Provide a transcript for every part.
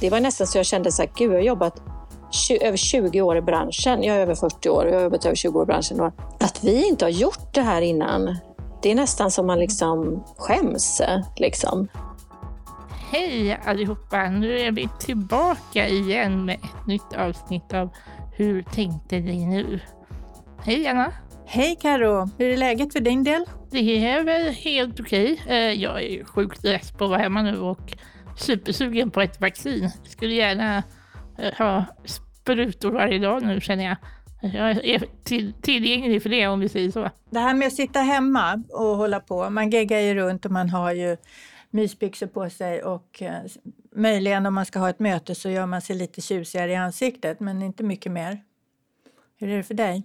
Det var nästan så jag kände så här, gud jag har jobbat över 20 år i branschen. Jag är över 40 år och jag har jobbat över 20 år i branschen. Och att vi inte har gjort det här innan, det är nästan som man liksom skäms. Liksom. Hej allihopa! Nu är vi tillbaka igen med ett nytt avsnitt av Hur tänkte ni nu? Hej Anna! Hej Karo! Hur är läget för din del? Det är väl helt okej. Eh, jag är sjukt less på att vara hemma nu och supersugen på ett vaccin. Skulle gärna eh, ha sprutor varje dag nu känner jag. Jag är till, tillgänglig för det om vi säger så. Det här med att sitta hemma och hålla på, man geggar ju runt och man har ju mysbyxor på sig och eh, möjligen om man ska ha ett möte så gör man sig lite tjusigare i ansiktet men inte mycket mer. Hur är det för dig?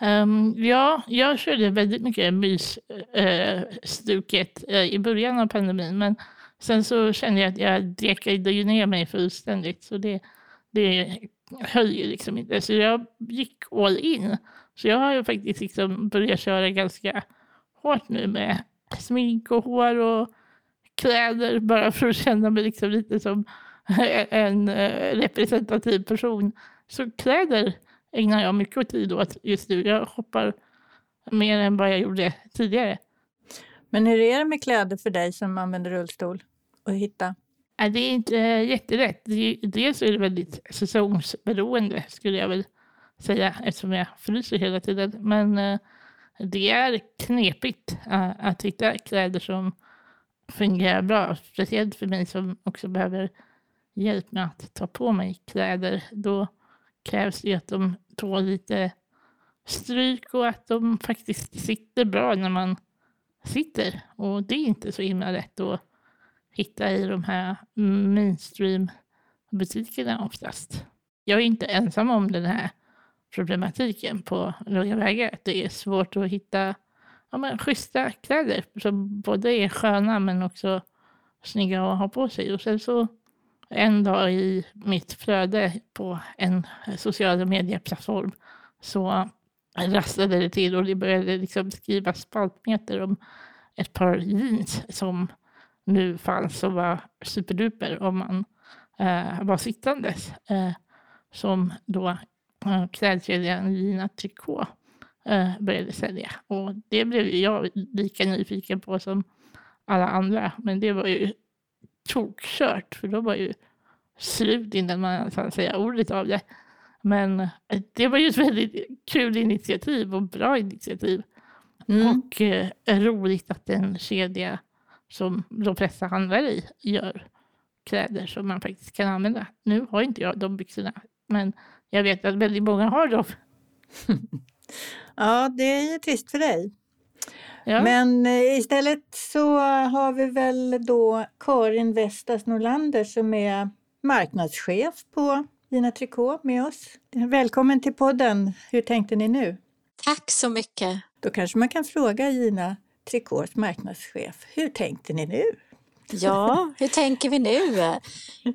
Um, ja, jag körde väldigt mycket mysstuket uh, uh, i början av pandemin men sen så kände jag att jag dekade ju ner mig fullständigt så det, det höll ju liksom inte. Så jag gick all in. Så jag har ju faktiskt liksom börjat köra ganska hårt nu med smink och hår och kläder bara för att känna mig liksom lite som en eh, representativ person. Så kläder ägnar jag mycket tid åt just nu. Jag hoppar mer än vad jag gjorde tidigare. Men hur är det med kläder för dig som använder rullstol att hitta? Det är inte eh, jättelätt. Dels är det väldigt säsongsberoende skulle jag väl säga eftersom jag fryser hela tiden. Men eh, det är knepigt eh, att hitta kläder som fungerar bra. Speciellt för mig som också behöver hjälp med att ta på mig kläder. Då krävs det att de tål lite stryk och att de faktiskt sitter bra när man sitter. Och det är inte så himla lätt att hitta i de här mainstream-butikerna oftast. Jag är inte ensam om den här problematiken på långa vägar. Det är svårt att hitta ja, men, schyssta kläder som både är sköna men också snygga att ha på sig. Och sen så en dag i mitt flöde på en sociala medieplattform så rasslade det till och det började liksom skrivas spaltmeter om ett par jeans som nu fanns som var superduper om man eh, var sittandes. Eh, som då eh, klädkedjan Lina Tricot eh, började sälja. Och det blev jag lika nyfiken på som alla andra. Men det var ju tokkört för då var ju slut innan man kan säga ordet av det. Men eh, det var ju ett väldigt kul initiativ och bra initiativ. Mm. Och eh, roligt att en kedja som de flesta handlare i gör kläder som man faktiskt kan använda. Nu har inte jag de byxorna, men jag vet att väldigt många har dem. ja, det är ju trist för dig. Ja. Men eh, istället så har vi väl då Karin Vestas Norlander som är marknadschef på Gina Tricot med oss. Välkommen till podden. Hur tänkte ni nu? Tack så mycket. Då kanske man kan fråga Gina Tricots marknadschef. Hur tänkte ni nu? Ja, hur tänker vi nu?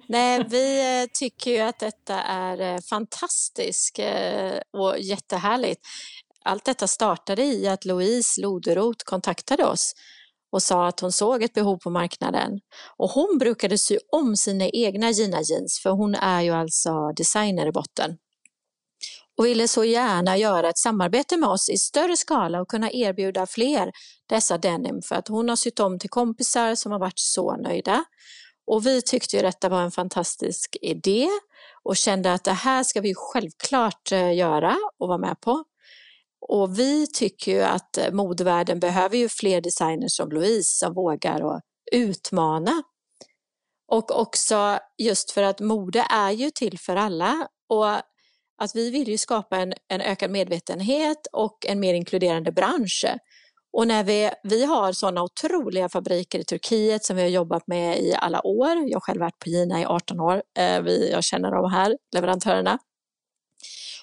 Nej, vi eh, tycker ju att detta är eh, fantastiskt eh, och jättehärligt. Allt detta startade i att Louise Loderoth kontaktade oss och sa att hon såg ett behov på marknaden. Och hon brukade sy om sina egna Gina jeans för hon är ju alltså designer i botten. Och ville så gärna göra ett samarbete med oss i större skala och kunna erbjuda fler dessa denim för att hon har sytt om till kompisar som har varit så nöjda. Och vi tyckte ju detta var en fantastisk idé och kände att det här ska vi självklart eh, göra och vara med på. Och vi tycker ju att eh, modevärlden behöver ju fler designers som Louise som vågar och utmana. Och också just för att mode är ju till för alla och att vi vill ju skapa en, en ökad medvetenhet och en mer inkluderande bransch. Och när vi, vi har sådana otroliga fabriker i Turkiet som vi har jobbat med i alla år. Jag har själv varit på Gina i 18 år. Eh, vi, jag känner de här leverantörerna.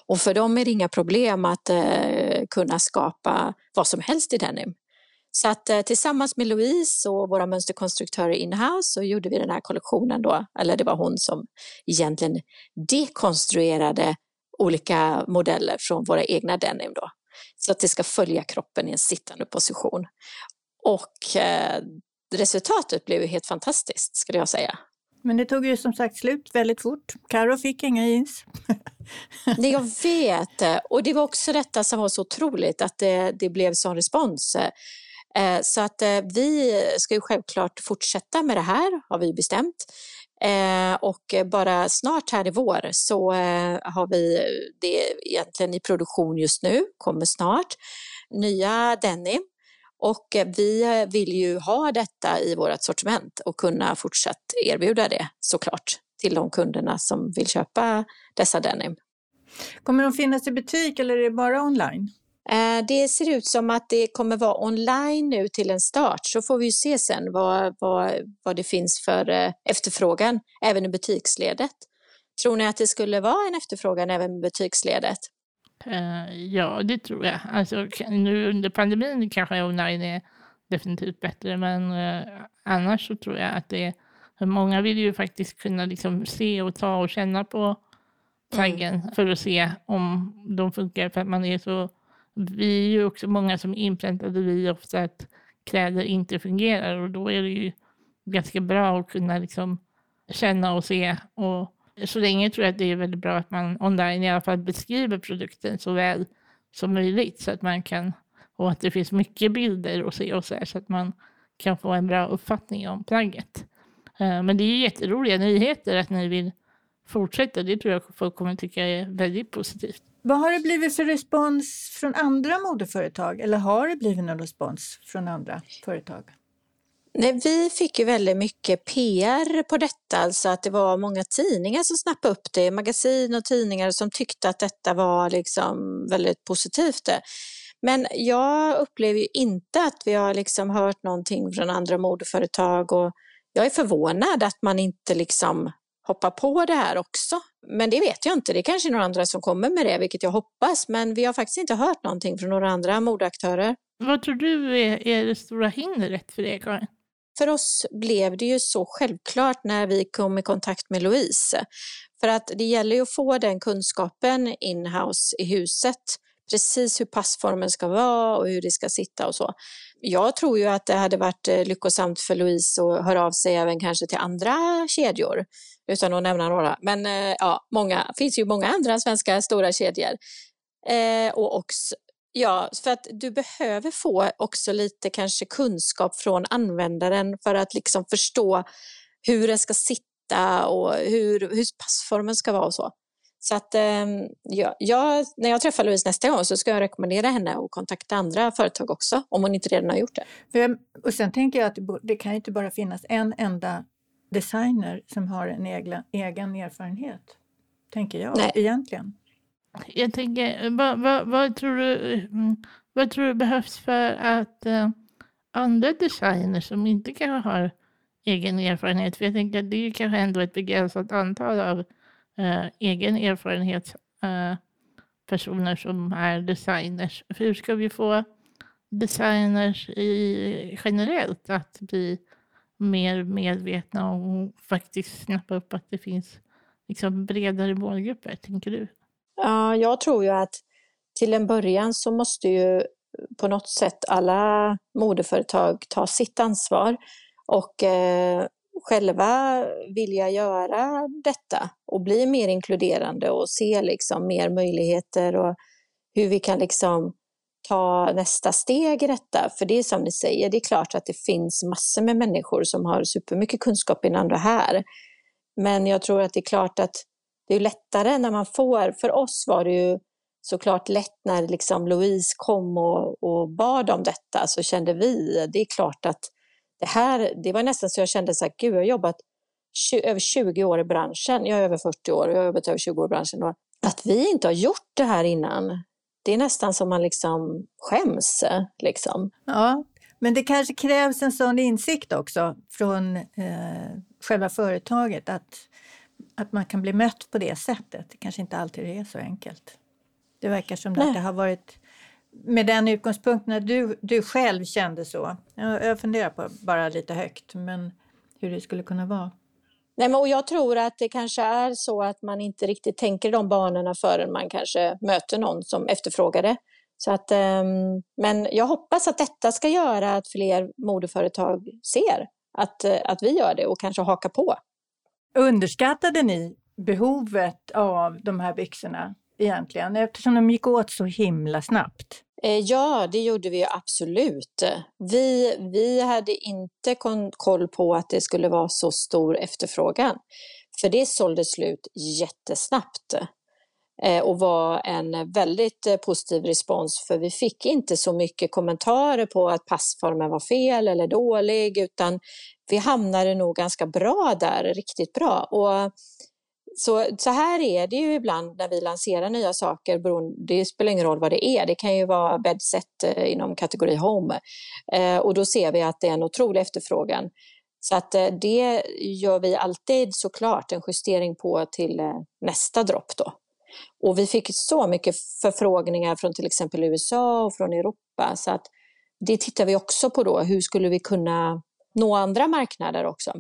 Och för dem är det inga problem att eh, kunna skapa vad som helst i denim. Så att eh, tillsammans med Louise och våra mönsterkonstruktörer inhouse så gjorde vi den här kollektionen då, eller det var hon som egentligen dekonstruerade olika modeller från våra egna denim då. Så att det ska följa kroppen i en sittande position. Och eh, resultatet blev ju helt fantastiskt skulle jag säga. Men det tog ju som sagt slut väldigt fort. Karo fick inga jeans. Nej, jag vet. Och det var också detta som var så otroligt, att det, det blev sån respons. Eh, så att eh, vi ska ju självklart fortsätta med det här, har vi bestämt. Eh, och bara snart här i vår så har vi det egentligen i produktion just nu, kommer snart, nya denim. Och vi vill ju ha detta i vårt sortiment och kunna fortsatt erbjuda det såklart till de kunderna som vill köpa dessa denim. Kommer de finnas i butik eller är det bara online? Eh, det ser ut som att det kommer vara online nu till en start, så får vi ju se sen vad, vad, vad det finns för eh, efterfrågan även i butiksledet. Tror ni att det skulle vara en efterfrågan även i butiksledet? Uh, ja, det tror jag. Alltså, nu under pandemin kanske online är definitivt bättre, men annars så tror jag att det är Många vill ju faktiskt kunna liksom se och ta och känna på plaggen mm. för att se om de funkar. För att man är så vi är ju också många som är inpräntade vi ofta att kläder inte fungerar och då är det ju ganska bra att kunna liksom känna och se. Och så länge tror jag att det är väldigt bra att man online i alla fall beskriver produkten så väl som möjligt så att man kan och att det finns mycket bilder att se och så, här, så att man kan få en bra uppfattning om plagget. Eh, men det är jätteroliga nyheter att ni vill fortsätta. Det tror jag folk kommer tycka är väldigt positivt. Vad har det blivit för respons från andra modeföretag? Eller har det blivit någon respons från andra företag? Nej, vi fick ju väldigt mycket PR på detta, alltså att det var många tidningar som snappade upp det, magasin och tidningar som tyckte att detta var liksom väldigt positivt. Men jag upplever ju inte att vi har liksom hört någonting från andra modeföretag och jag är förvånad att man inte liksom hoppa på det här också. Men det vet jag inte, det är kanske är några andra som kommer med det, vilket jag hoppas. Men vi har faktiskt inte hört någonting från några andra modeaktörer. Vad tror du är, är det stora hindret för det, Karin? För oss blev det ju så självklart när vi kom i kontakt med Louise. För att det gäller ju att få den kunskapen in-house i huset. Precis hur passformen ska vara och hur det ska sitta och så. Jag tror ju att det hade varit eh, lyckosamt för Louise att höra av sig även kanske till andra kedjor utan att nämna några. Men eh, ja, många, finns ju många andra svenska stora kedjor. Eh, och också, ja, för att du behöver få också lite kanske kunskap från användaren för att liksom förstå hur den ska sitta och hur, hur passformen ska vara och så. Så att ehm, ja, jag, när jag träffar Louise nästa gång så ska jag rekommendera henne att kontakta andra företag också om hon inte redan har gjort det. För, och sen tänker jag att det, det kan inte bara finnas en enda designer som har en egen, egen erfarenhet, tänker jag Nej. egentligen. Jag tänker, vad, vad, vad, tror du, mm, vad tror du behövs för att uh, andra designers som inte kanske har egen erfarenhet, för jag tänker att det är kanske ändå ett begränsat antal av uh, egen erfarenhet uh, personer som är designers. Hur ska vi få designers i, generellt att bli mer medvetna och faktiskt snappa upp att det finns liksom bredare målgrupper, tänker du? Ja, jag tror ju att till en början så måste ju på något sätt alla modeföretag ta sitt ansvar och eh, själva vilja göra detta och bli mer inkluderande och se liksom mer möjligheter och hur vi kan liksom ta nästa steg i detta. För det är som ni säger, det är klart att det finns massor med människor som har supermycket kunskap innan det här. Men jag tror att det är klart att det är lättare när man får, för oss var det ju såklart lätt när liksom Louise kom och, och bad om detta så kände vi, det är klart att det här, det var nästan så jag kände så här, gud jag har jobbat 20, över 20 år i branschen, jag är över 40 år och jag har jobbat över 20 år i branschen. Och att vi inte har gjort det här innan, det är nästan som man liksom skäms. Liksom. Ja, men det kanske krävs en sån insikt också från eh, själva företaget att, att man kan bli mött på det sättet. Det kanske inte alltid är så enkelt. Det verkar som att det har varit med den utgångspunkten att du, du själv kände så. Jag, jag funderar på bara lite högt, men hur det skulle kunna vara. Nej, men och jag tror att det kanske är så att man inte riktigt tänker de banorna förrän man kanske möter någon som efterfrågar det. Så att, um, men jag hoppas att detta ska göra att fler modeföretag ser att, eh, att vi gör det och kanske hakar på. Underskattade ni behovet av de här byxorna egentligen eftersom de gick åt så himla snabbt? Eh, ja, det gjorde vi absolut. Vi, vi hade inte koll på att det skulle vara så stor efterfrågan. För det sålde slut jättesnabbt eh, och var en väldigt eh, positiv respons för vi fick inte så mycket kommentarer på att passformen var fel eller dålig utan vi hamnade nog ganska bra där, riktigt bra. Och så, så här är det ju ibland när vi lanserar nya saker. Det spelar ingen roll vad det är. Det kan ju vara bedset eh, inom kategori Home. Eh, och då ser vi att det är en otrolig efterfrågan. Så att eh, det gör vi alltid såklart en justering på till nästa dropp då. Och vi fick så mycket förfrågningar från till exempel USA och från Europa så att det tittar vi också på då. Hur skulle vi kunna nå andra marknader också?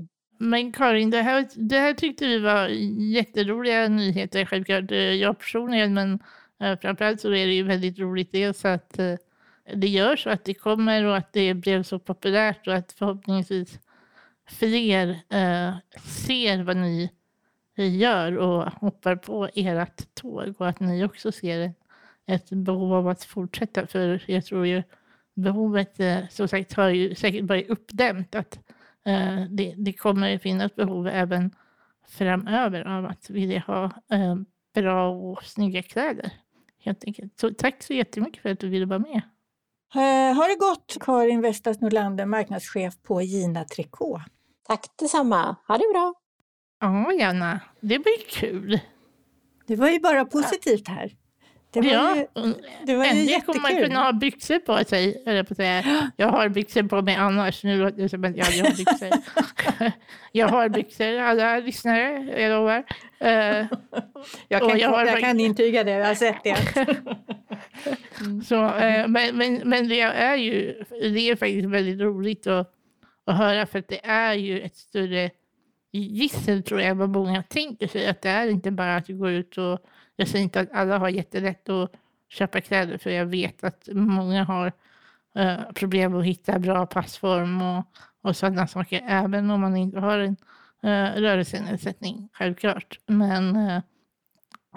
Men Karin, det här, det här tyckte vi var jätteroliga nyheter, självklart eh, jag personligen, men eh, framförallt så är det ju väldigt roligt dels att eh, det görs och att det kommer och att det blev så populärt och att förhoppningsvis fler ser vad ni gör och hoppar på ert tåg och att ni också ser ett behov av att fortsätta. För jag tror ju behovet, som sagt, har ju säkert varit uppdämt. Att det, det kommer finnas behov även framöver av att vilja ha eh, bra och snygga kläder. Helt enkelt. Så tack så jättemycket för att du ville vara med. Uh, har det gått, Karin Vestas Nordlander, marknadschef på Gina Tricot. Tack detsamma. Ha det bra. Ja, Janna, det blir kul. Det var ju bara positivt här. Det var ja, ju, det var äntligen kommer man kunna ha byxor på sig. Eller på säga. Jag har byxor på mig annars. Nu låter det som att jag aldrig har byxor. jag har byxor, alla lyssnare, jag lovar. Uh, jag kan, jag, har, jag kan intyga det, jag har sett det. mm. Så, uh, men, men, men det är ju det är faktiskt väldigt roligt att, att höra för att det är ju ett större gissel tror jag vad många tänker sig. Att det är inte bara att gå ut och jag säger inte att alla har jättelätt att köpa kläder för jag vet att många har eh, problem att hitta bra passform och, och sådana saker. Även om man inte har en eh, rörelsenedsättning, självklart. Men eh,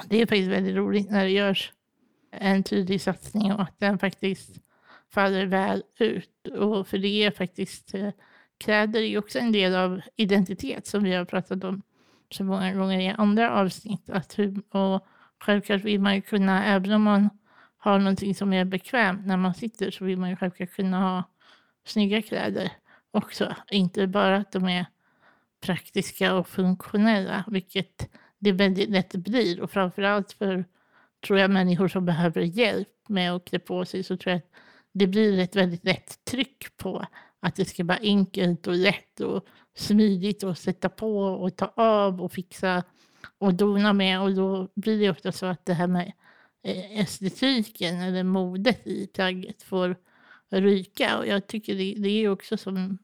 det är faktiskt väldigt roligt när det görs en tydlig satsning och att den faktiskt faller väl ut. Och för det är faktiskt eh, kläder är också en del av identitet som vi har pratat om så många gånger i andra avsnitt. Att hur, och självklart vill man ju kunna, även om man har någonting som är bekvämt när man sitter, så vill man ju självklart kunna ha snygga kläder också. Inte bara att de är praktiska och funktionella, vilket det väldigt lätt blir. Och framförallt för, tror jag, människor som behöver hjälp med att klä på sig, så tror jag att det blir ett väldigt lätt tryck på att det ska vara enkelt och lätt och smidigt att sätta på och ta av och fixa och dona med. Och då blir det ofta så att det här med eh, estetiken eller modet i plagget får ryka. Och jag tycker det, det är också som,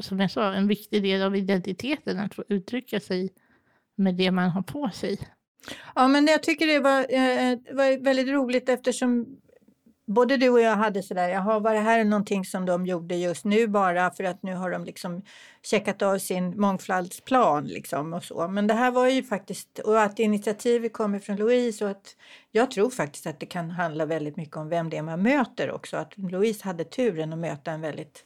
som jag sa en viktig del av identiteten att få uttrycka sig med det man har på sig. Ja, men jag tycker det var, eh, eh var väldigt roligt eftersom både du och jag hade sådär, jaha, var det här någonting som de gjorde just nu bara för att nu har de liksom checkat av sin mångfaldsplan liksom och så. Men det här var ju faktiskt, och att initiativet kommer från Louise och att jag tror faktiskt att det kan handla väldigt mycket om vem det är man möter också. Att Louise hade turen att möta en väldigt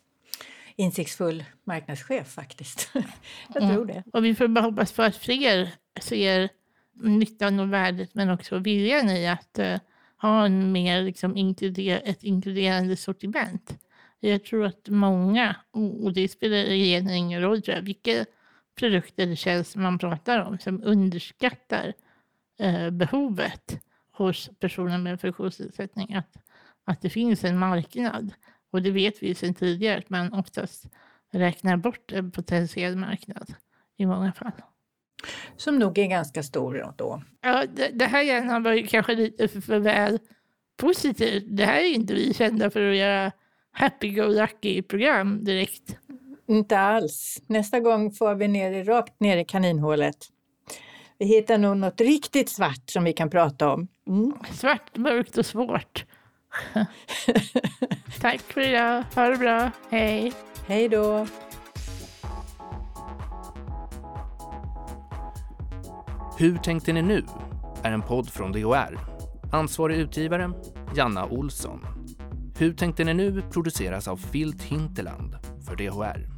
insiktsfull marknadschef faktiskt. jag tror det. Och vi får bara hoppas på att fler ser nyttan och värdet men också viljan i att uh, ha en mer liksom, inkluder ett inkluderande sortiment. Jag tror att många, och det spelar egentligen ingen roll tror jag, vilka produkter eller tjänster man pratar om, som underskattar eh, behovet hos personer med funktionsnedsättning att, att det finns en marknad. Och det vet vi sedan tidigare att man oftast räknar bort en potentiell marknad i många fall. Som nog är ganska stor då. Ja, det, det här gärna var ju kanske lite för, för väl positivt. Det här är inte vi kända för att göra happy-go-lucky-program direkt. Inte alls. Nästa gång får vi ner rakt ner i kaninhålet. Vi hittar nog något riktigt svart som vi kan prata om. Mm. Svart, mörkt och svårt. Tack för idag. Ha det bra. Hej. Hej då. Hur tänkte ni nu? är en podd från DHR. Ansvarig utgivare, Janna Olsson. Hur tänkte ni nu produceras av Filt Hinterland för DHR.